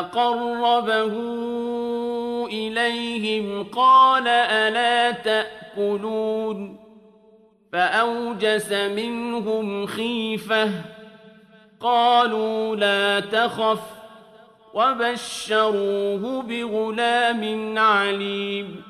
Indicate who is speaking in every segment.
Speaker 1: فقربه إليهم قال ألا تأكلون؟ فأوجس منهم خيفة. قالوا لا تخف وبشروه بغلام عليم.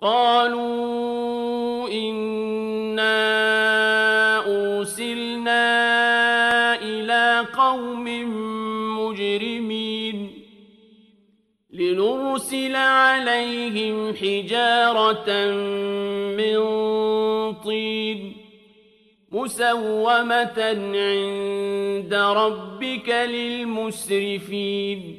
Speaker 1: قالوا إنا أرسلنا قوم مجرمين لنرسل عليهم حجارة من طين مسومة عند ربك للمسرفين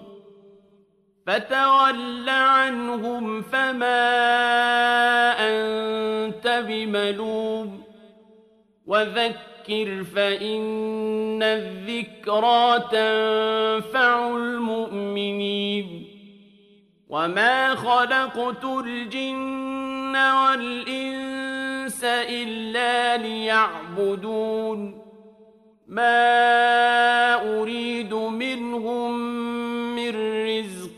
Speaker 1: فتول عنهم فما أنت بملوم وذكر فإن الذكرى تنفع المؤمنين وما خلقت الجن والإنس إلا ليعبدون ما أريد منهم من رزق